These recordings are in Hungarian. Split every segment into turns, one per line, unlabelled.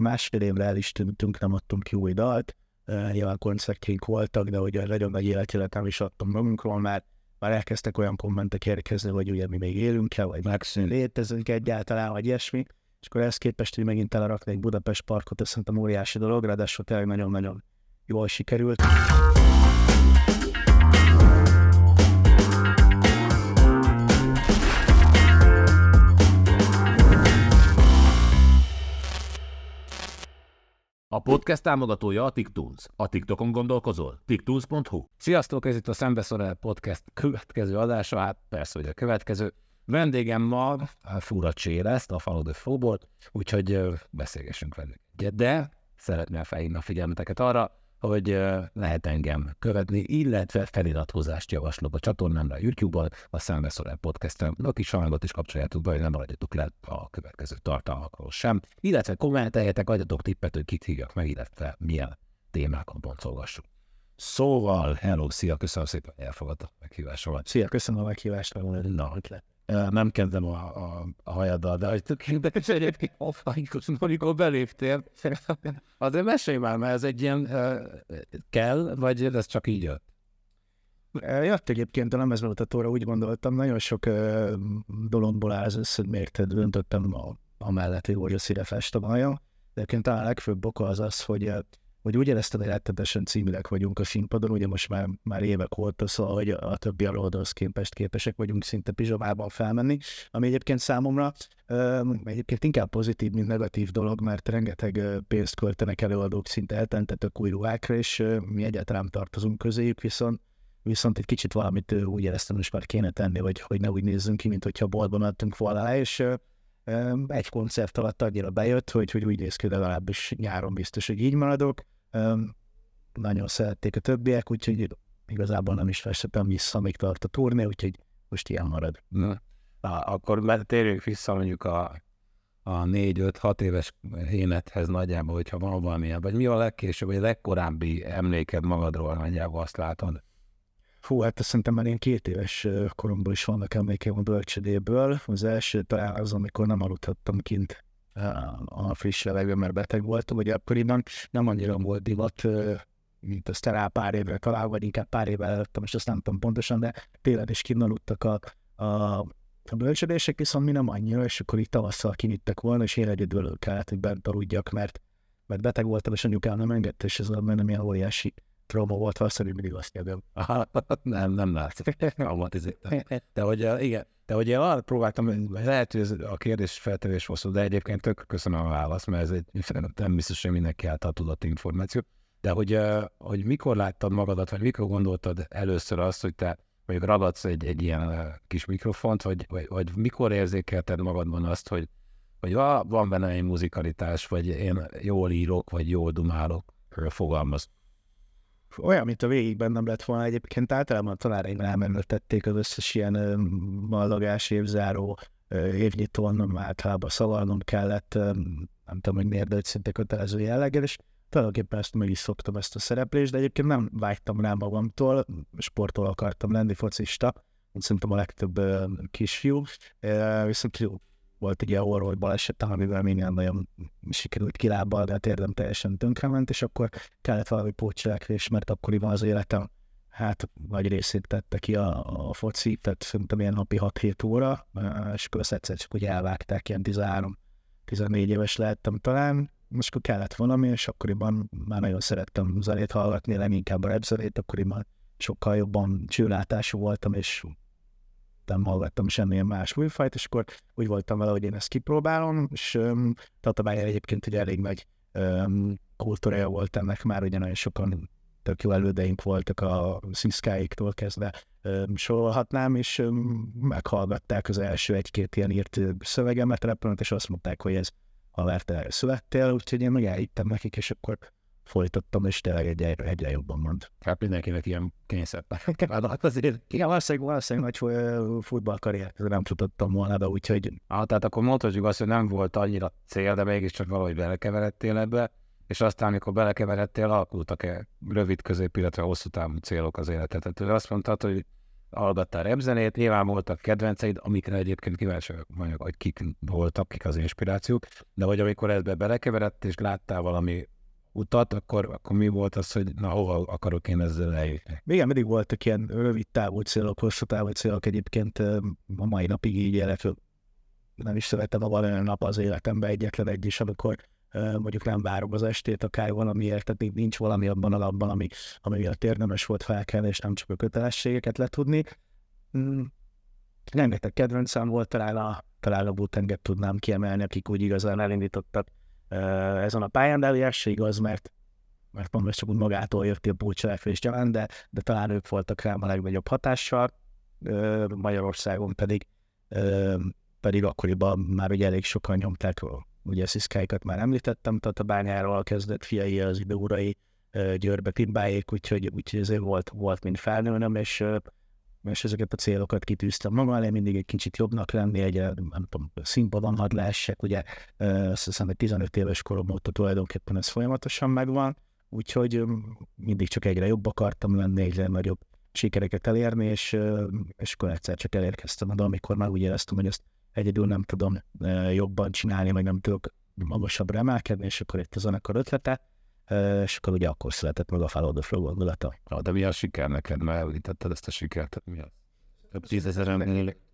másfél évre el is tűntünk, nem adtunk ki új dalt, nyilván koncertjénk voltak, de ugye nagyon nagy életjelet nem is adtam magunkról, már, már elkezdtek olyan kommentek érkezni, hogy ugye mi még élünk-e, vagy megszűn létezünk egyáltalán, vagy ilyesmi, és akkor ezt képest, hogy megint telerakni egy Budapest parkot, ez szerintem óriási dolog, ráadásul tényleg nagyon-nagyon jól sikerült.
A podcast támogatója a TikTools. A TikTokon gondolkozol? TikTools.hu
Sziasztok, ez itt a Szembeszorel Podcast következő adása, hát persze, hogy a következő. Vendégem ma a Fura Cséleszt, a Follow the úgyhogy beszélgessünk velük. De szeretném felhívni a figyelmeteket arra, hogy lehet engem követni, illetve feliratkozást javaslok a csatornámra a YouTube-on, a Szemveszorel podcast-en, a kis hangot is kapcsoljátok be, hogy nem maradjatok le a következő tartalmakról sem, illetve kommenteljetek, adjatok tippet, hogy kit hívjak meg, illetve milyen témákat boncolgassunk. Szóval, hello, szia, köszönöm szépen, hogy elfogadta a meghívásomat.
Szia, köszönöm a meghívást,
Na, hogy lett nem kezdem a, a, a hajaddal, de hogy érdekes egyébként, amikor beléptél, azért mesélj már, mert ez egy ilyen uh, kell, vagy ez csak így jött?
Jött egyébként a lemezbemutatóra, úgy gondoltam, nagyon sok uh, dologból áll az össze, miért döntöttem a, a mellett, hogy a szíre festem a hajam. De egyébként talán a legfőbb oka az az, hogy hogy úgy éreztem, hogy rettetesen címileg vagyunk a színpadon, ugye most már, már évek óta, szóval, hogy a többi alódhoz képest képesek vagyunk szinte pizsamában felmenni, ami egyébként számomra egyébként inkább pozitív, mint negatív dolog, mert rengeteg pénzt költenek előadók szinte eltentetők új ruhákra, és mi egyáltalán tartozunk közéjük, viszont viszont egy kicsit valamit úgy éreztem, hogy már kéne tenni, hogy, hogy ne úgy nézzünk ki, mint hogyha boltban adtunk volna és egy koncert alatt annyira bejött, hogy, hogy úgy néz ki, legalábbis nyáron biztos, hogy így maradok nagyon szerették a többiek, úgyhogy igazából nem is festettem vissza, még tart a turné, úgyhogy most ilyen marad.
Na, akkor térjünk vissza mondjuk a, a négy-öt-hat éves énethez nagyjából, hogyha van valamilyen, vagy mi a legkésőbb, vagy a legkorábbi emléked magadról nagyjából azt látod?
Fú, hát szerintem már én két éves koromban is vannak emlékeim a bölcsödéből. Az első talán az, amikor nem aludhattam kint a friss levegőben, mert beteg voltam, ugye akkoriban nem annyira volt divat, mint azt rá pár évre talán, vagy inkább pár évvel előttem, és azt nem tudom pontosan, de télen is kinaludtak a, a, a bölcsödések, viszont mi nem annyira, és akkor itt tavasszal kinittek volna, és én egyedül kellett, hogy bent aludjak, mert, mert beteg voltam, és anyukám nem engedte, és ez nem ilyen óriási trauma volt, valószínűleg mindig azt kérdem.
nem, nem látszik. De hogy igen, de hogy én arra próbáltam, lehet, hogy ez a kérdés feltevés hosszú, de egyébként tök köszönöm a választ, mert ez egy nem biztos, hogy mindenki által tudott információ. De hogy, hogy mikor láttad magadat, vagy mikor gondoltad először azt, hogy te mondjuk ragadsz egy, egy ilyen kis mikrofont, vagy, vagy, vagy mikor érzékelted magadban azt, hogy, hogy van benne egy muzikalitás, vagy én jól írok, vagy jól dumálok, fogalmaz
olyan, mint a végig bennem lett volna. Egyébként általában a tanáraim rámenültették az összes ilyen mallagás évzáró évnyitón, általában szavalnom kellett, nem tudom, hogy miért, de szinte kötelező jelleggel, és tulajdonképpen ezt meg is szoktam ezt a szereplést, de egyébként nem vágytam rá magamtól, sportol akartam lenni, focista, mint szerintem a legtöbb kisfiú, viszont jó, volt egy ilyen horror baleset, amivel minden nagyon sikerült kilábalni, a térdem teljesen tönkrement, és akkor kellett valami pótcselekvés, mert akkoriban az életem hát nagy részét tette ki a, a foci, tehát szerintem ilyen napi 6-7 óra, és akkor egyszer csak úgy elvágták, ilyen 13-14 éves lehettem talán, most akkor kellett valami, és akkoriban már nagyon szerettem zenét hallgatni, leginkább a rap zenét, akkoriban sokkal jobban csőlátású voltam, és nem hallgattam semmilyen más műfajt, és akkor úgy voltam vele, hogy én ezt kipróbálom, és Tatabályán egyébként ugye elég nagy um, kultúrája volt ennek már, ugye nagyon sokan tök jó elődeink voltak a sziszkáiktól kezdve um, sorolhatnám, és um, meghallgatták az első egy-két ilyen írt szövegemet repülőt, és azt mondták, hogy ez ha te születtél, úgyhogy én meg elhittem nekik, és akkor folytattam, és tényleg egyre, egyre jobban mond.
Hát mindenkinek ilyen kényszer. Hát
azért, igen, valószínűleg, valószínűleg nagy futballkarriert nem tudottam volna, de úgyhogy...
Ah, tehát akkor mondhatjuk azt, hogy nem volt annyira cél, de mégiscsak valahogy belekeveredtél ebbe, és aztán, amikor belekeveredtél, alakultak-e rövid, közép, illetve hosszú távú célok az életet. Tehát azt mondtad, hogy hallgattál repzenét, nyilván voltak kedvenceid, amikre egyébként kíváncsi vagyok, hogy kik voltak, kik az inspirációk, de hogy amikor ebbe belekeveredt, és láttál valami utat, akkor, akkor mi volt az, hogy na hova akarok én ezzel eljutni?
Igen, mindig voltak ilyen rövid távú célok, hosszú távú célok egyébként a mai napig így élet. Nem is szeretem, a valami nap az életemben egyetlen egy is, amikor mondjuk nem várom az estét, akár valamiért, tehát nincs valami abban a labban, ami, ami miatt érdemes volt felkelni, és nem csak a kötelességeket letudni. Mm. Rengeteg kedvencem volt, talán a, talán a Butenget tudnám kiemelni, akik úgy igazán elindítottak ezen a pályán, de ez se igaz, mert mert mondom, ez csak úgy magától jött a búcselekvés gyalánt, de, de talán ők voltak rám a legnagyobb hatással, Magyarországon pedig pedig akkoriban már ugye elég sokan nyomták, ugye a sziszkáikat már említettem, tehát a bányáról kezdett fiai az időurai Győrbe pimbájék, úgyhogy, úgyhogy ezért volt, volt mint felnőnöm, és és ezeket a célokat kitűztem maga elé, mindig egy kicsit jobbnak lenni, egy, nem tudom, színpadon hadd lehessek, ugye azt hiszem, hogy 15 éves korom óta tulajdonképpen ez folyamatosan megvan, úgyhogy mindig csak egyre jobb akartam lenni, egyre nagyobb sikereket elérni, és, és akkor egyszer csak elérkeztem oda, amikor már úgy éreztem, hogy ezt egyedül nem tudom jobban csinálni, meg nem tudok magasabbra emelkedni, és akkor itt a zenekar ötlete, és akkor ugye akkor született meg a Follow the Flow gondolata.
Ja, de mi a siker neked? Mert említetted ezt a sikert, mi az? Több tízezer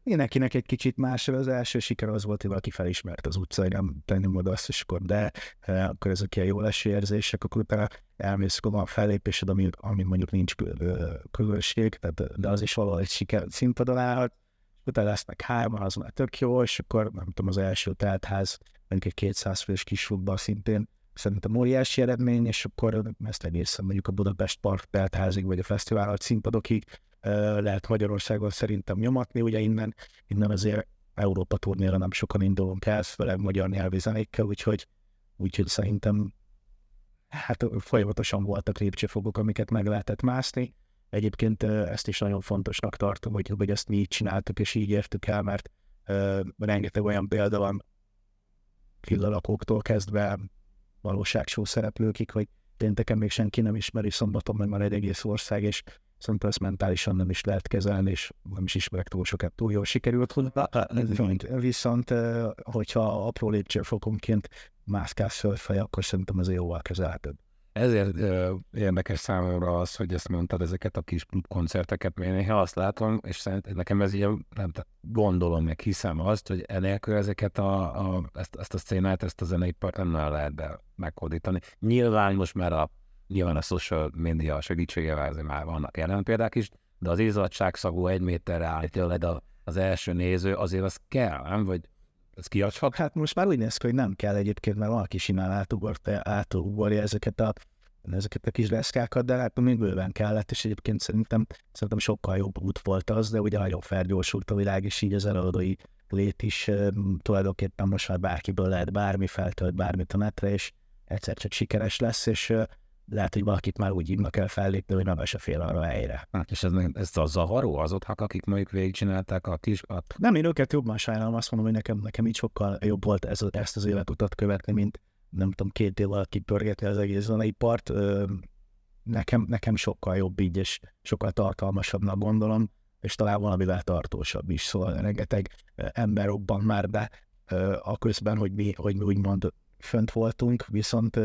Mindenkinek egy kicsit más, az első siker az volt, hogy valaki felismert az utcán, nem tenném oda azt, és akkor de akkor ezek ilyen jó leső érzések, akkor utána elmész, akkor van fellépésed, ami, ami mondjuk nincs közösség, tehát, de az is valahol egy siker színpadon állhat, utána lesznek hárman, az már tök jó, és akkor nem tudom, az első teltház, mondjuk egy 200 fős kis futball szintén szerintem óriási eredmény, és akkor ezt egészen mondjuk a Budapest Park teltházig, vagy a fesztivál színpadokig lehet Magyarországon szerintem nyomatni, ugye innen, innen azért Európa turnéra nem sokan indulunk el, főleg magyar nyelvi zenékkel, úgyhogy, úgyhogy szerintem hát folyamatosan voltak lépcsőfogok, amiket meg lehetett mászni. Egyébként ezt is nagyon fontosnak tartom, hogy, hogy ezt mi így csináltuk, és így értük el, mert uh, rengeteg olyan példa van killalakóktól kezdve valóságshow szereplőkig, hogy pénteken még senki nem ismeri, szombaton meg már egy egész ország, és szerintem ezt mentálisan nem is lehet kezelni, és nem is ismerek túl sokat, túl jól sikerült Viszont, viszont hogyha apró lépcsőfokonként mászkálsz fölfej, akkor szerintem ez jóval kezelhetőbb.
Ezért ö, érdekes számomra az, hogy ezt mondtad, ezeket a kis koncerteket, mert néha azt látom, és szerintem nekem ez ilyen, nem gondolom, meg hiszem azt, hogy enélkül ezeket a, a, ezt, ezt a szcénát, ezt a zeneipart nem lehet be meghódítani. Nyilván most már a nyilván a social media segítségével már vannak jelen példák is, de az izzadságszagú egy méterre áll tőled az első néző, azért az kell, nem? Vagy ez kiadhat?
Hát most már úgy néz ki, hogy nem kell egyébként, mert valaki simán átugorja ezeket a ezeket a kis leszkákat, de hát még bőven kellett, és egyébként szerintem, szerintem sokkal jobb út volt az, de ugye nagyon felgyorsult a világ, és így az előadói lét is tulajdonképpen most már bárkiből lehet bármi, feltölt bármit a netre, és egyszer csak sikeres lesz, és lehet, hogy valakit már úgy hívnak el fellépni, hogy nem se fél arra a helyre.
Hát, és ez, ez a zavaró azoknak, akik mondjuk végigcsinálták a kis... A...
Nem, én őket jobban sajnálom, azt mondom, hogy nekem, nekem így sokkal jobb volt ez, ezt az életutat követni, mint nem tudom, két év alatt kipörgetni az egész part. Nekem, nekem sokkal jobb így, és sokkal tartalmasabbnak gondolom, és talán valamivel tartósabb is, szóval rengeteg ember robban már be a közben, hogy mi, hogy mi úgymond fönt voltunk, viszont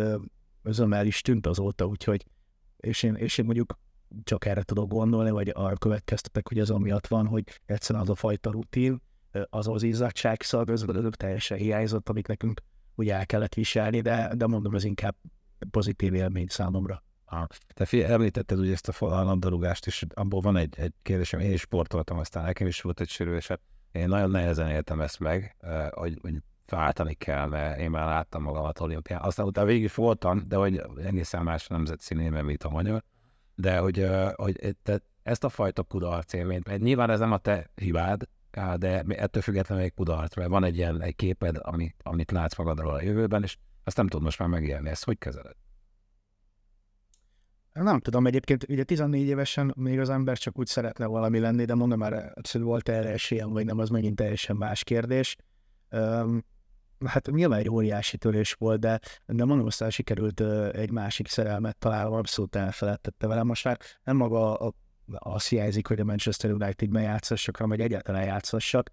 özömmel is tűnt azóta, úgyhogy és én, és én mondjuk csak erre tudok gondolni, vagy arra következtetek, hogy ez amiatt van, hogy egyszerűen az a fajta rutin, az az izzadságszag, az, azok teljesen hiányzott, amit nekünk ugye el kellett viselni, de, de mondom, ez inkább pozitív élmény számomra.
Ah, te fél, említetted ugye ezt a labdarúgást, és abból van egy, egy kérdésem, én is sportoltam, aztán nekem is volt egy sérülésem. Én nagyon nehezen éltem ezt meg, hogy, hogy váltani kell, mert én már láttam magamat olimpián. Aztán utána végig voltam, de hogy egészen más nemzetszínében, mint a magyar. De hogy, hogy te ezt a fajta kudarc élményt, mert nyilván ez nem a te hibád, de ettől függetlenül egy kudarc, mert van egy ilyen egy képed, amit, amit látsz magadról a jövőben, és azt nem tudod most már megélni. Ezt hogy kezeled?
Nem tudom, egyébként ugye 14 évesen még az ember csak úgy szeretne valami lenni, de mondom már, hogy volt erre esélyem, vagy nem, az megint teljesen más kérdés. Hát nyilván egy óriási törés volt, de, de mondom, aztán sikerült egy másik szerelmet találnom, abszolút elfeledtette velem. Most már nem maga a azt hiányzik, hogy a Manchester United-ben játszassak, vagy egyáltalán játszassak.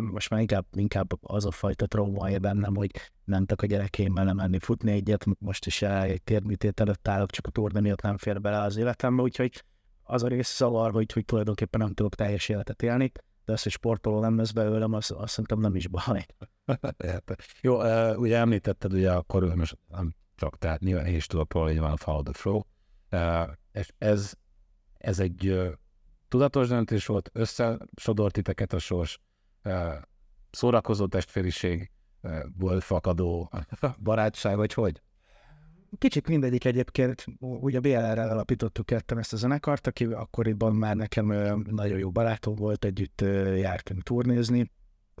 Most már inkább, inkább az a fajta trauma bennem, hogy nem tudok a gyerekeimmel nem menni futni egyet, most is egy térműtét előtt állok, csak a torna miatt nem fér bele az életembe, úgyhogy az a rész szavar, hogy, hogy tulajdonképpen nem tudok teljes életet élni, de az, hogy sportoló nem lesz belőlem, azt, azt szerintem nem is baj.
Jó, ugye említetted, ugye akkor most nem csak, tehát nyilván én is tudok róla, van a Follow the Flow, és ez, ez egy tudatos döntés volt, összesodort titeket a sors, szórakozó testvériség, fakadó barátság, vagy hogy?
Kicsit mindegyik egyébként, ugye BLR-rel alapítottuk ketten ezt a zenekart, aki akkoriban már nekem nagyon jó barátom volt, együtt jártunk turnézni.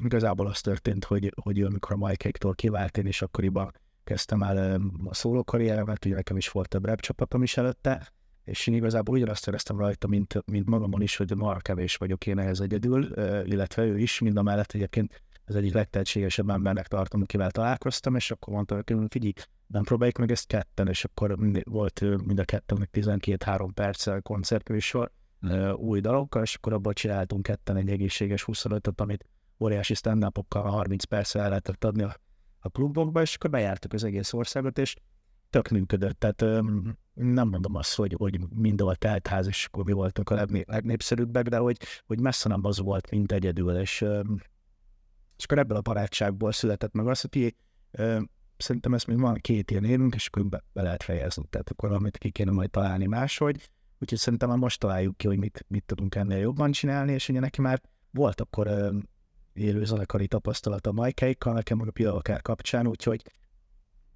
Igazából az történt, hogy, hogy amikor a Mike-tól kivált, én is akkoriban kezdtem el a szóló karrieremet, ugye nekem is volt több rap csapatom is előtte, és én igazából ugyanazt éreztem rajta, mint, mint magamon is, hogy marha kevés vagyok én ehhez egyedül, illetve ő is, mind a mellett egyébként ez egyik legtehetségesebb embernek tartom, akivel találkoztam, és akkor mondta, hogy figyelj, nem próbáljuk meg ezt ketten, és akkor volt mind a ketten 12-3 perccel koncertműsor mm. új dalokkal, és akkor abban csináltunk ketten egy egészséges 25-öt, amit óriási stand 30 perccel el lehetett adni a, a klubokba, és akkor bejártuk az egész országot, és tök működött. Tehát nem mondom azt, hogy, hogy mindenhol teltház, és akkor mi voltunk a legné, legnépszerűbbek, de hogy, hogy messze nem az volt, mint egyedül, és, és akkor ebből a barátságból született meg az, hogy öm, szerintem ezt még van két ilyen évünk, és akkor be, be lehet fejezni. Tehát akkor valamit ki kéne majd találni máshogy. Úgyhogy szerintem már most találjuk ki, hogy mit, mit tudunk ennél jobban csinálni, és ugye neki már volt akkor ö, élő zenekari tapasztalat a majkeikkal, nekem meg a pillanakár kapcsán, úgyhogy,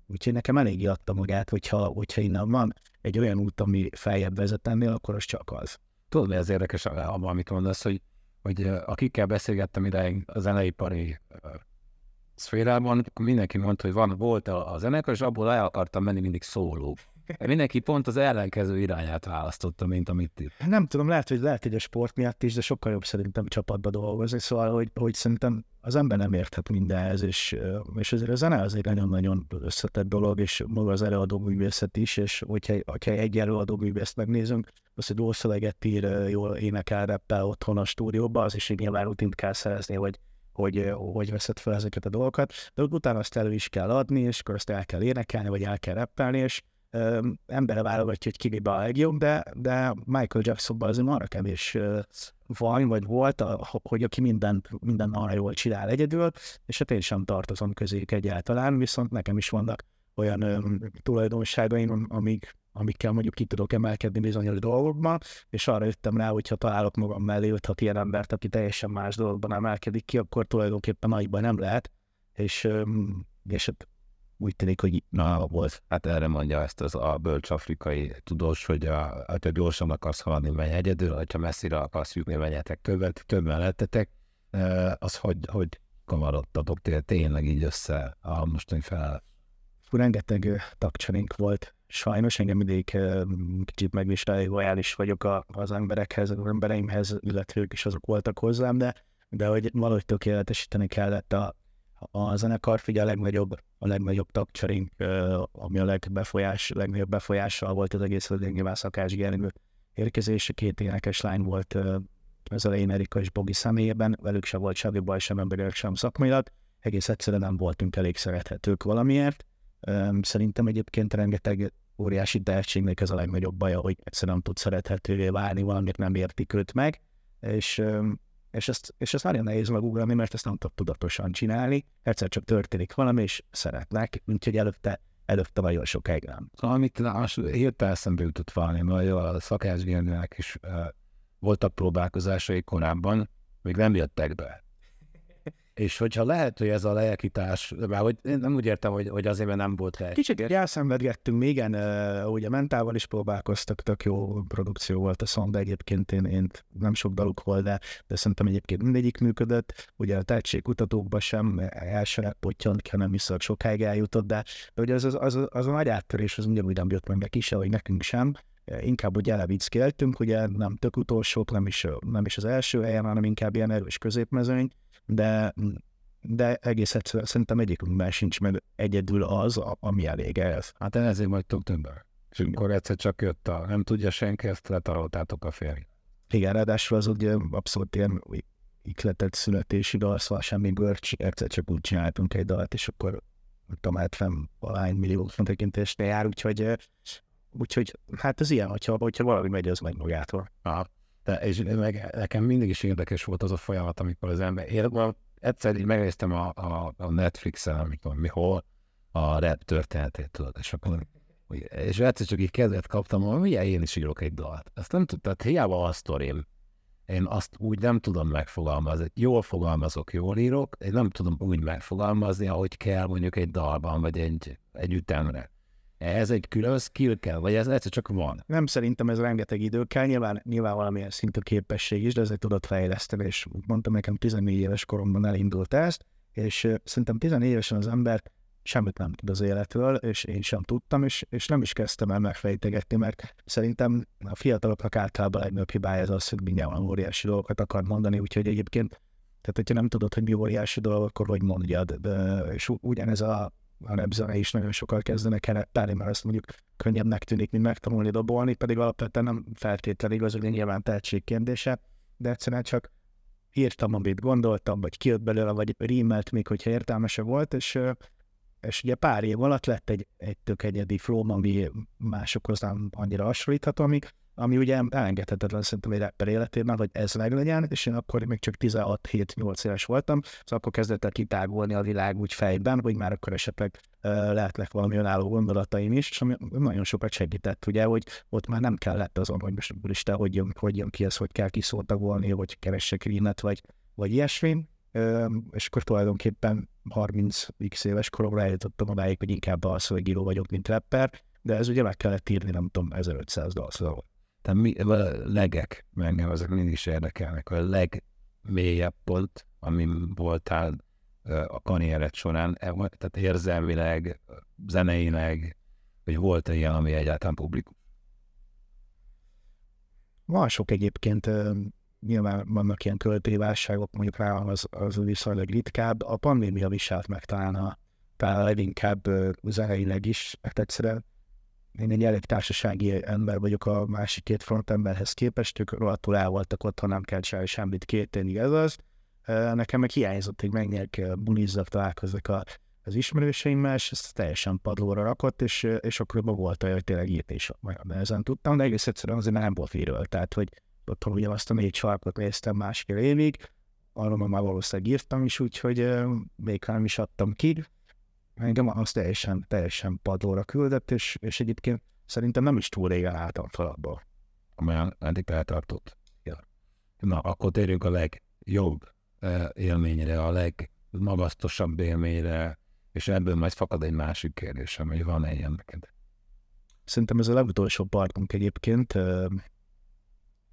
úgyhogy nekem eléggé adta magát, hogyha, hogyha innen van egy olyan út, ami feljebb vezet ennél, akkor az csak az.
Tudod, mi az érdekes abban, amit mondasz, hogy, hogy akikkel beszélgettem ideig a zeneipari szférában, mindenki mondta, hogy van, volt a, a zenekar, és abból el akartam menni mindig szóló. Mindenki pont az ellenkező irányát választotta, mint amit itt.
Nem tudom, lehet, hogy lehet, hogy a sport miatt is, de sokkal jobb szerintem csapatba dolgozni, szóval, hogy, hogy szerintem az ember nem érthet mindenhez, és, és azért a zene az egy nagyon-nagyon összetett dolog, és maga az előadó művészet is, és hogyha, hogyha egy előadó művészt megnézünk, az, hogy dolszöveget ír, jól énekel, reppel otthon a stúdióban, az is egy nyilván rutint kell szerezni, hogy hogy hogy veszed fel ezeket a dolgokat, de utána azt elő is kell adni, és akkor azt el kell énekelni, vagy el kell reppelni, és ö, embere válogatja, hogy ki a legjobb, de, de Michael Jacksonban azért arra kevés van, vagy volt, a, hogy aki minden, minden arra jól csinál egyedül, és hát én sem tartozom közéjük egyáltalán, viszont nekem is vannak olyan ö, tulajdonságaim, amik amikkel mondjuk ki tudok emelkedni bizonyos dolgokban, és arra jöttem rá, hogy ha találok magam mellé 5 ilyen embert, aki teljesen más dolgokban emelkedik ki, akkor tulajdonképpen nagyban nem lehet, és, és hát úgy tűnik, hogy na, volt.
Hát erre mondja ezt az a bölcs afrikai tudós, hogy a, a te gyorsan akarsz haladni, menj egyedül, ha messzire akarsz jutni, menjetek többet, többen lettetek, az hogy, hogy kamarodtatok tényleg így össze a mostani fel.
Rengeteg tagcsanénk volt sajnos engem mindig kicsit megviselő, lojális vagyok az emberekhez, az embereimhez, illetve ők is azok voltak hozzám, de, de hogy valahogy tökéletesíteni kellett a, a zenekar, figyelj, a legnagyobb, a legnagyobb tagcserink, ami a legbefolyás, legnagyobb befolyással volt az egész, az nyilván Szakás Gergő érkezése, két énekes lány volt az elején Erika és Bogi személyében, velük sem volt semmi baj, sem emberek, sem szakmailag, egész egyszerűen nem voltunk elég szerethetők valamiért. Szerintem egyébként rengeteg óriási tehetségnek ez a legnagyobb baja, hogy egyszerűen nem tud szerethetővé válni, valamit nem értik őt meg, és, és, ezt, és ezt nagyon nehéz megugrani, mert ezt nem tud tudatosan csinálni, egyszer csak történik valami, és szeretnek, úgyhogy előtte előtte nagyon sokáig nem.
Amit hirtelen eszembe jutott valami, mert a szakácsgérnőnek is voltak próbálkozásai korábban, még nem jöttek be. És hogyha lehet, hogy ez a lelkítás, mert hogy én nem úgy értem, hogy, hogy azért, mert nem volt lehet.
Kicsit elszenvedgettünk, igen, ugye mentával is próbálkoztak, tök jó produkció volt a szong, de egyébként én, én nem sok daluk volt, de, de szerintem egyébként mindegyik működött. Ugye a tehetségkutatókban sem első pottyant, hanem viszont sokáig eljutott, de, de ugye az, az, az, az, a nagy áttörés az ugyanúgy nem jött meg neki se, hogy nekünk sem inkább úgy elevickéltünk, ugye nem tök utolsók, nem is, nem is az első helyen, hanem inkább ilyen erős középmezőny, de, de egész egyszerűen szerintem egyikünkben sincs meg egyedül az, ami elég ez.
Hát ezért vagytok többen. És akkor egyszer csak jött a, nem tudja senki, ezt letaroltátok a férj.
Igen, ráadásul az ugye abszolút ilyen ikletett születési dal, szóval semmi görcs, egyszer csak úgy csináltunk egy dalt, és akkor tudom, 70 valány millió tekintésnél jár, úgyhogy, úgyhogy hát ez ilyen, hogyha, hogyha valami megy, az megy magától.
Aha. De, és meg, nekem mindig is érdekes volt az a folyamat, amikor az ember, én egyszer így megnéztem a, a, a Netflixen, amikor mi hol, a rap történetét, tudod, és akkor és egyszer csak így kezdet kaptam, hogy milyen én is írok egy dalt. Ezt nem tudtam, tehát hiába a sztorim, én azt úgy nem tudom megfogalmazni. Jól fogalmazok, jól írok, én nem tudom úgy megfogalmazni, ahogy kell mondjuk egy dalban, vagy egy, egy ütemre. Ez egy külön skill kell, vagy ez egyszer csak van?
Nem, szerintem ez rengeteg idő kell, nyilván, nyilván valamilyen szintű képesség is, de ezért tudod fejleszteni, és mondtam nekem 14 éves koromban elindult ezt, és szerintem 14 évesen az ember semmit nem tud az életről, és én sem tudtam, és, és nem is kezdtem el megfejtegetni, mert szerintem a fiataloknak általában a legnagyobb hibája az az, hogy mindjárt van óriási dolgokat akar mondani, úgyhogy egyébként, tehát hogyha nem tudod, hogy mi óriási dolog, akkor hogy mondjad. De, és ugyanez a, a repzene is nagyon sokkal kezdenek el mert azt mondjuk könnyebbnek tűnik, mint megtanulni dobolni, pedig alapvetően nem feltétlenül igaz, hogy nyilván tehetség kérdése, de egyszerűen csak írtam, amit gondoltam, vagy kijött belőle, vagy rímelt még, hogyha értelmese volt, és és ugye pár év alatt lett egy, egy tök egyedi flow, ami másokhoz nem annyira hasonlítható, ami, ami ugye elengedhetetlen szerintem egy rapper életében, hogy ez meglegyen, és én akkor még csak 16-7-8 éves voltam, szóval akkor kezdett el kitágolni a világ úgy fejben, hogy már akkor esetleg uh, lehetnek valami önálló gondolataim is, és ami nagyon sokat segített, ugye, hogy ott már nem kellett azon, hogy most úristen, hogy jön, hogy jön ki ez, hogy kell kiszóltagolni, hogy keressek rímet, vagy, vagy ilyesmi, és akkor tulajdonképpen 30x éves koromra eljutottam odáig, hogy inkább a szövegíró vagyok, mint rapper, de ez ugye meg kellett írni, nem tudom, 1500 dalszóval.
Tehát mi, a legek, engem ezek mindig is érdekelnek, a legmélyebb pont, amin voltál a karriered során, e, tehát érzelmileg, zeneileg, hogy volt-e ilyen, ami egyáltalán publikus?
Van sok egyébként nyilván vannak ilyen költői válságok, mondjuk rá az, az viszonylag ritkább. A pandémia viselt meg talán a, talán leginkább zeneileg is, mert egyszerűen én egy elég társasági ember vagyok a másik két frontemberhez képest, ők rohadtul el voltak otthon, nem kell csinálni semmit két évig, ez. Nekem meg hiányzott, hogy megnyerk, bulizzak, találkozzak a, az ismerőseimmel, és ezt teljesen padlóra rakott, és, és akkor volt olyan, hogy tényleg írt is ezen tudtam, de egész egyszerűen azért nem volt íről, tehát hogy otthon ugye azt a négy sarkot néztem másfél évig, arról már valószínűleg írtam is, úgyhogy még nem is adtam ki. Engem az teljesen, teljesen padlóra küldött, és, és egyébként szerintem nem is túl régen álltam fel abból.
Amelyen eddig eltartott. Ja. Na, akkor térjünk a legjobb élményre, a legmagasztosabb élményre, és ebből majd fakad egy másik kérdésem, hogy van-e ilyen neked?
Szerintem ez a legutolsó partunk egyébként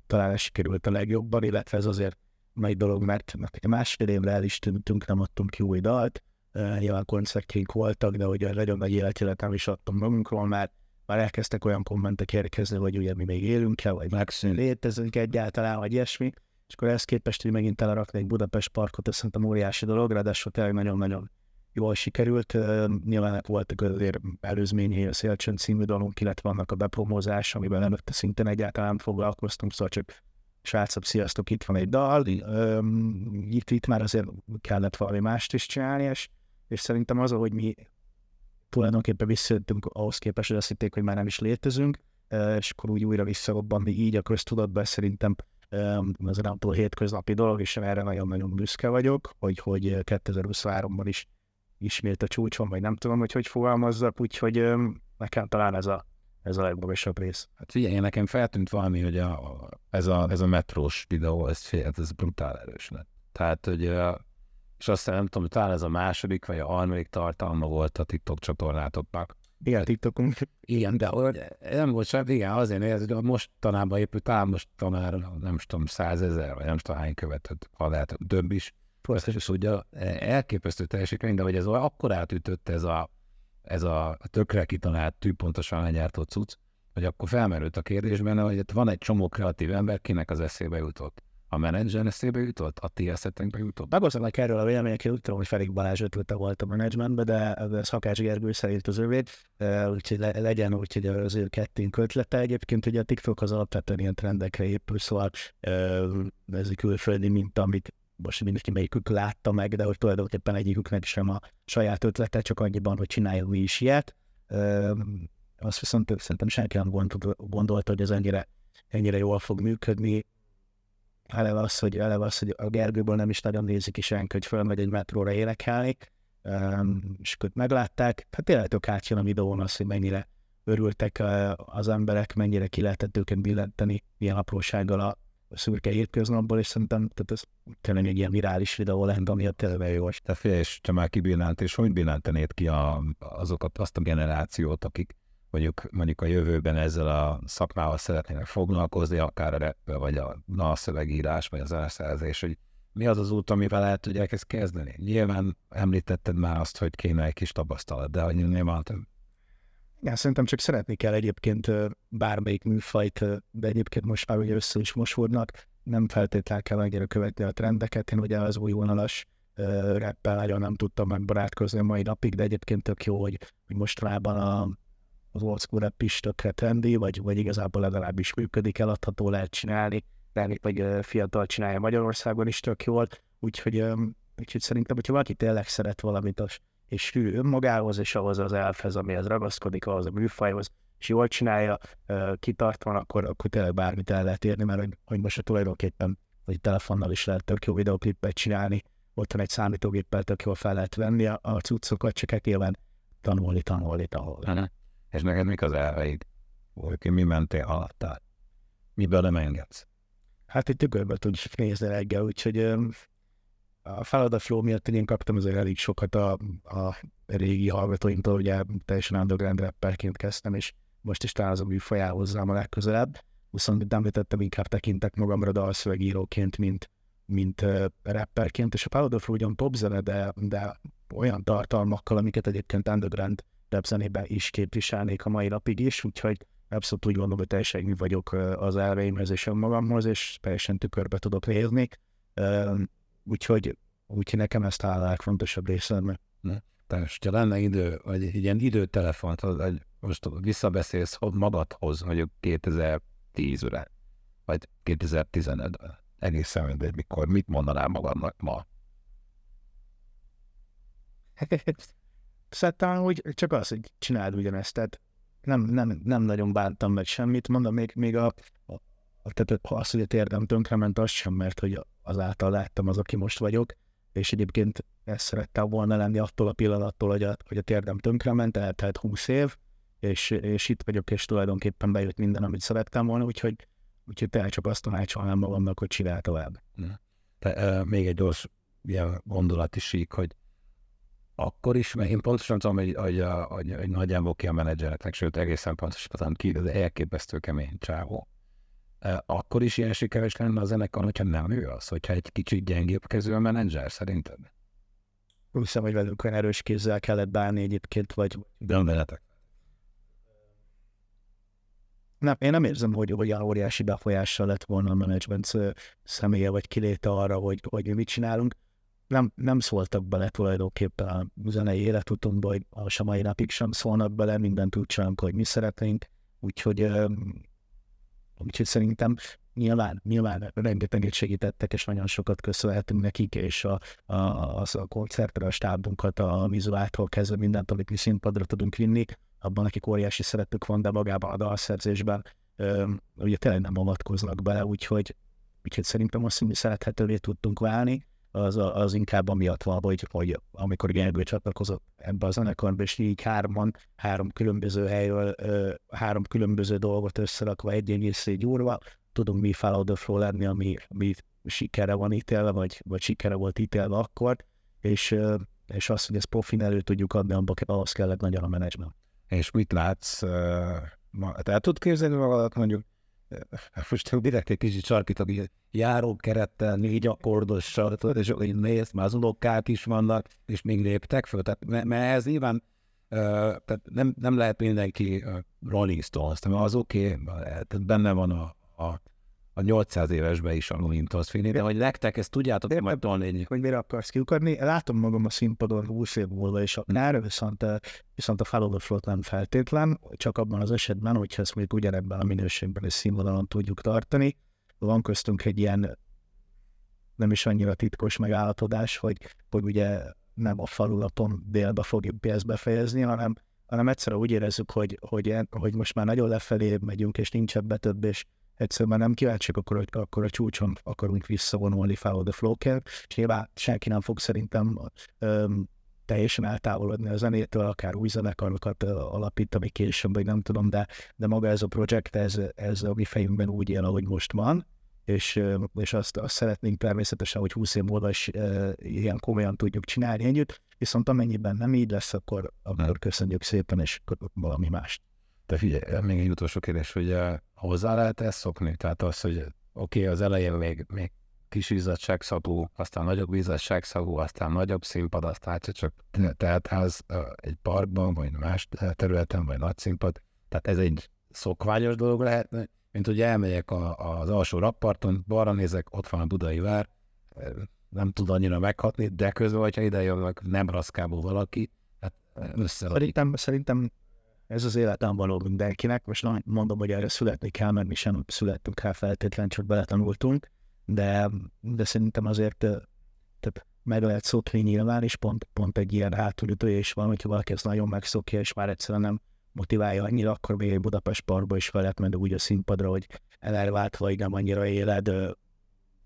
talán sikerült a legjobban, illetve ez azért nagy dolog, mert másfél évre el is tűntünk, nem adtunk ki új dalt, nyilván koncertkénk voltak, de ugye nagyon nagy életélet nem is adtam magunkról, már, már elkezdtek olyan kommentek érkezni, hogy ugye mi még élünk-e, vagy megszűn létezünk egyáltalán, vagy ilyesmi, és akkor ezt képest, hogy megint telerakni egy Budapest parkot, ez szerintem óriási dolog, ráadásul tényleg nagyon-nagyon jól sikerült. Nyilván voltak azért előzményei a Szélcsön című dalunk, illetve vannak a bepromózás, amiben előtte szintén egyáltalán foglalkoztunk, szóval csak srácok, sziasztok, itt van egy dal, itt, itt már azért kellett valami mást is csinálni, és, és szerintem az, hogy mi tulajdonképpen visszajöttünk ahhoz képest, hogy azt hitték, hogy már nem is létezünk, és akkor úgy újra visszarobbanni így a köztudatban, szerintem ez túl hétköznapi dolog, és erre nagyon-nagyon büszke vagyok, hogy, hogy 2023-ban is ismét a csúcson, vagy nem tudom, hogy hogy fogalmazzak, úgyhogy nekem talán ez a, ez a legmagasabb rész.
Hát figyelj, nekem feltűnt valami, hogy a, ez, a, ez a metrós videó, ez, fél, ez brutál erős lett. Tehát, hogy és aztán nem tudom, talán ez a második vagy a harmadik tartalma volt a TikTok csatornátoknak.
Igen, TikTokunk.
Igen, de hogy nem volt sem, igen, azért nézd, hogy mostanában épült, talán most tanár, nem tudom, százezer, vagy nem tudom hány követett, ha lehet több is, és ugye elképesztő teljesítmény, de hogy ez akkor átütött ez a, ez a tökre kitalált, tűpontosan legyártott cucc, hogy akkor felmerült a kérdésben, hogy van egy csomó kreatív ember, kinek az eszébe jutott. A menedzser eszébe jutott? A ti eszetekbe jutott?
Megosztanak erről a vélemények, én úgy tudom, hogy Felik Balázs ötlete volt a menedzsmentben, de ez Szakács Gergő szerint az övé, úgyhogy le, legyen úgy, hogy az ő kettőnk ötlete. Egyébként ugye a TikTok az alapvetően ilyen trendekre épül, szóval ez egy külföldi minta, amit most mindenki melyikük látta meg, de hogy tulajdonképpen egyiküknek sem a saját ötlete, csak annyiban, hogy csináljon mi is ilyet. Azt viszont szerintem senki nem gondolta, hogy ez ennyire, ennyire jól fog működni eleve az, hogy, eleve az, hogy a Gergőből nem is nagyon nézik is senki, hogy fölmegy egy metróra énekelni, um, és őt meglátták. Hát tényleg tök átjön a videón az, hogy mennyire örültek uh, az emberek, mennyire ki lehetett őket billenteni ilyen aprósággal a, szürke hétköznapból, és szerintem tehát ez tényleg egy ilyen virális videó lehet, ami a tényleg jó.
Te fél, és te már kibillent, és hogy billentenéd ki a, azokat, azt a generációt, akik mondjuk, mondjuk a jövőben ezzel a szakmával szeretnének foglalkozni, akár a rap, vagy a szövegírás, vagy az elszerzés, hogy mi az az út, amivel el tudják ezt kezdeni. Nyilván említetted már azt, hogy kéne egy kis tapasztalat, de hogy nyilván több.
Ja, szerintem csak szeretni kell egyébként bármelyik műfajt, de egyébként most már ugye össze is mosódnak, nem feltétlenül kell annyira követni a trendeket, én ugye az új vonalas rappel nagyon nem tudtam megbarátkozni a mai napig, de egyébként tök jó, hogy, hogy mostanában a, az old school rap is tökre trendi, vagy, vagy igazából legalábbis működik, eladható lehet csinálni, de vagy fiatal csinálja Magyarországon is tök jól, úgyhogy, úgyhogy szerintem, hogyha valaki tényleg szeret valamit, és hű önmagához, és ahhoz az elfhez, amihez ragaszkodik, ahhoz a műfajhoz, és jól csinálja, kitartva, akkor, akkor tényleg bármit el lehet érni, mert hogy, hogy most a tulajdonképpen vagy telefonnal is lehet tök jó videoklippet csinálni, ott egy számítógéppel tök jól fel lehet venni a, a cuccokat, csak hát nyilván tanulni, tanulni, tanulni.
És neked mik az elveid? Hogy mi mentél alattál? Miből nem engedsz?
Hát egy tükörbe tudsz nézni reggel, úgyhogy a feladat flow miatt én kaptam azért elég sokat a, a régi hallgatóimtól, ugye teljesen underground rapperként kezdtem, és most is talán az a műfaj hozzám a legközelebb. Viszont, mint említettem, inkább tekintek magamra dalszövegíróként, mint, mint uh, rapperként, és a Power of ugyan popzene, de, de olyan tartalmakkal, amiket egyébként underground zenében is képviselnék a mai napig is, úgyhogy abszolút úgy gondolom, hogy teljesen mi vagyok az elveimhez és önmagamhoz, és teljesen tükörbe tudok nézni. Úgyhogy, úgyhogy nekem ezt áll a legfontosabb részem.
Tehát, ha lenne idő, vagy egy ilyen időtelefont, hogy most visszabeszélsz magadhoz, mondjuk 2010-re, vagy 2015-ben, egészen mindegy, mikor, mit mondanál magadnak ma?
Szerintem hogy csak az, hogy csináld ugyanezt, tehát nem, nem, nem nagyon bántam meg semmit, mondom, még, még a, a, a tehát az, hogy a térdem tönkrement, az sem, mert hogy azáltal láttam az, aki most vagyok, és egyébként ezt szerettem volna lenni attól a pillanattól, hogy a, hogy a térdem tönkrement, eltelt 20 év, és, és itt vagyok, és tulajdonképpen bejött minden, amit szerettem volna, úgyhogy, úgyhogy tényleg csak azt tanácsolnám magamnak, hogy csinál tovább.
Te, uh, még egy gyors ilyen gondolati sík, hogy akkor is, mert én pontosan tudom, hogy, hogy, hogy, hogy nagyjából ki a menedzsereknek, sőt egészen pontosan ki, az elképesztő kemény csávó. Akkor is ilyen sikeres lenne a zenekar, hogyha nem ő az, hogyha egy kicsit gyengébb kezű a menedzser, szerinted?
Hiszem, hogy velünk olyan erős kézzel kellett bánni egyébként, vagy...
De veletek.
Nem, én nem érzem, hogy olyan óriási befolyással lett volna a menedzsment személye, vagy kiléte arra, hogy, hogy mi mit csinálunk nem, nem szóltak bele tulajdonképpen a zenei életutunkba, hogy a mai napig sem szólnak bele, mindent úgy csinálunk, hogy mi szeretnénk, úgyhogy, úgyhogy szerintem nyilván, nyilván rengeteget segítettek, és nagyon sokat köszönhetünk nekik, és a, a, a, a koncertre, a stábunkat, a vizuáltól kezdve mindent, amit mi színpadra tudunk vinni, abban nekik óriási szeretük van, de magában a dalszerzésben ugye tényleg nem avatkoznak bele, úgyhogy, úgyhogy szerintem azt, hogy mi szerethetővé tudtunk válni, az, az inkább amiatt van, hogy, hogy amikor Gergő csatlakozott ebbe a zenekarba, és így hárman, három különböző helyről, három különböző dolgot összerakva egy egész gyúrva, tudunk mi Follow the Flow lenni, ami, ami sikere van ítélve, vagy, vagy sikere volt ítélve akkor, és, és azt, hogy ezt profin elő tudjuk adni, abba, ahhoz kellett nagyon a menedzsment.
És mit látsz, te el tudod képzelni magadat mondjuk most direkt egy kicsit sarkítok, így járókerettel, négy akkordossal, és hogy nézd, már az unokák is vannak, és még léptek föl. Tehát, mert ez nyilván tehát nem, nem lehet mindenki Rolling Stones, mert az oké, okay, benne van a, a, a 800 évesbe is a Windows Philly, de hogy nektek ezt tudjátok majd tolni.
Hogy mire akarsz kiukadni. Látom magam a színpadon 20 év múlva is akár, viszont, eh, viszont a the Float nem feltétlen, csak abban az esetben, hogyha ezt még ugyanebben a minőségben és színvonalon tudjuk tartani. Van köztünk egy ilyen nem is annyira titkos megállapodás, hogy, hogy ugye nem a falulaton délbe fogjuk ezt befejezni, hanem, hanem egyszerűen úgy érezzük, hogy, hogy, hogy most már nagyon lefelé megyünk, és nincs ebbe több, és egyszerűen nem kíváncsiak, akkor, hogy akkor a csúcson akarunk visszavonulni follow the flow kell, és nyilván senki nem fog szerintem öm, teljesen eltávolodni a zenétől, akár új zenekarokat alapítani később, vagy nem tudom, de, de maga ez a projekt, ez, ez a mi fejünkben úgy él, ahogy most van, és, és azt, azt szeretnénk természetesen, hogy 20 év múlva is e, ilyen komolyan tudjuk csinálni együtt, viszont amennyiben nem így lesz, akkor, akkor köszönjük szépen, és valami mást.
De figyelj, még egy utolsó kérdés, hogy uh, hozzá lehet ezt szokni? Tehát az, hogy oké, okay, az elején még, még kis izzadságszagú, aztán nagyobb izzadságszagú, aztán nagyobb színpad, aztán csak teltház egy parkban, vagy más területen, vagy nagy színpad. Tehát ez egy szokványos dolog lehet, mint hogy elmegyek a, az alsó rapparton, balra nézek, ott van a Budai vár, nem tud annyira meghatni, de közben, hogyha ide jönnek nem raszkából valaki, hát össze.
Szerintem, szerintem ez az életem való mindenkinek. Most nem mondom, hogy erre születni kell, mert mi sem születtünk rá feltétlen, csak beletanultunk, de, de szerintem azért tehát meg lehet szokni nyilván, és pont, pont egy ilyen hátulütője is van, hogyha valaki ezt nagyon megszokja, és már egyszerűen nem motiválja annyira, akkor még egy Budapest Parkba is fel lehet menni úgy a színpadra, hogy elerváltva, hogy nem annyira éled,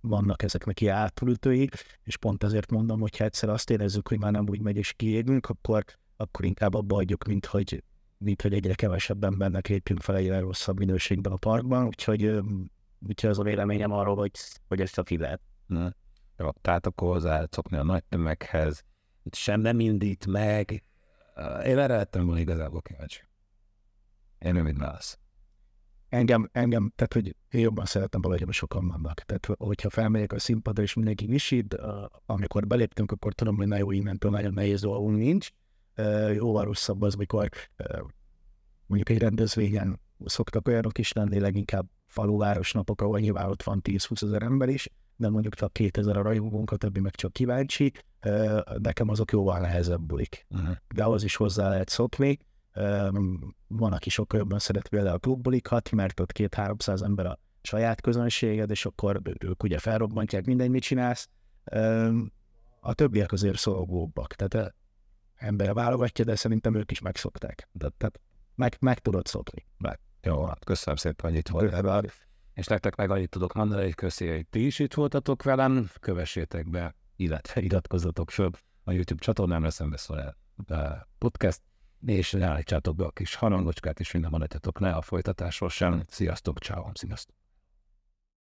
vannak ezeknek ilyen átültői, és pont ezért mondom, hogy ha egyszer azt érezzük, hogy már nem úgy megy és kiégünk, akkor, akkor inkább abba adjuk, mint hogy, mint hogy egyre kevesebb embernek lépjünk fel egyre rosszabb minőségben a parkban, úgyhogy, úgyhogy az a véleményem arról, hogy, hogy ezt csak lehet.
Na. Jó, tehát akkor hozzá szokni a nagy tömeghez, sem nem indít meg. Én erre lettem volna igazából kíváncsi. Én mit válasz?
Engem, engem, tehát hogy én jobban szeretem valahogy, hogy sokan vannak. Tehát hogyha felmegyek a színpadra, és mindenki visít, amikor beléptünk, akkor tudom, hogy na jó, innentől nagyon nehéz dolgunk nincs. Jóval rosszabb az, mikor mondjuk egy rendezvényen szoktak olyanok is lenni, leginkább faluváros napok, ahol nyilván ott van 10-20 ezer ember is, de mondjuk csak 2000 a rajongónk, a többi meg csak kíváncsi. Nekem azok jóval nehezebb bulik. Uh-huh. De ahhoz is hozzá lehet szokni van, aki sokkal jobban szeret például a klubbulikat, mert ott két-háromszáz ember a saját közönséged, és akkor ők ugye felrobbantják mindegy, mit csinálsz. A többiek azért szolgóbbak, tehát ember válogatja, de szerintem ők is megszokták. De, tehát meg, meg tudod szokni. Meg.
Jó, hát köszönöm szépen, hogy itt voltál. És nektek meg annyit tudok mondani, hogy köszi, hogy ti is itt voltatok velem, kövessétek be, illetve iratkozzatok föl a YouTube csatornámra, szembeszól el podcast és állítsátok be a kis harangocskát, és minden maradjatok le a folytatásról sem. Sziasztok, ciao, sziasztok!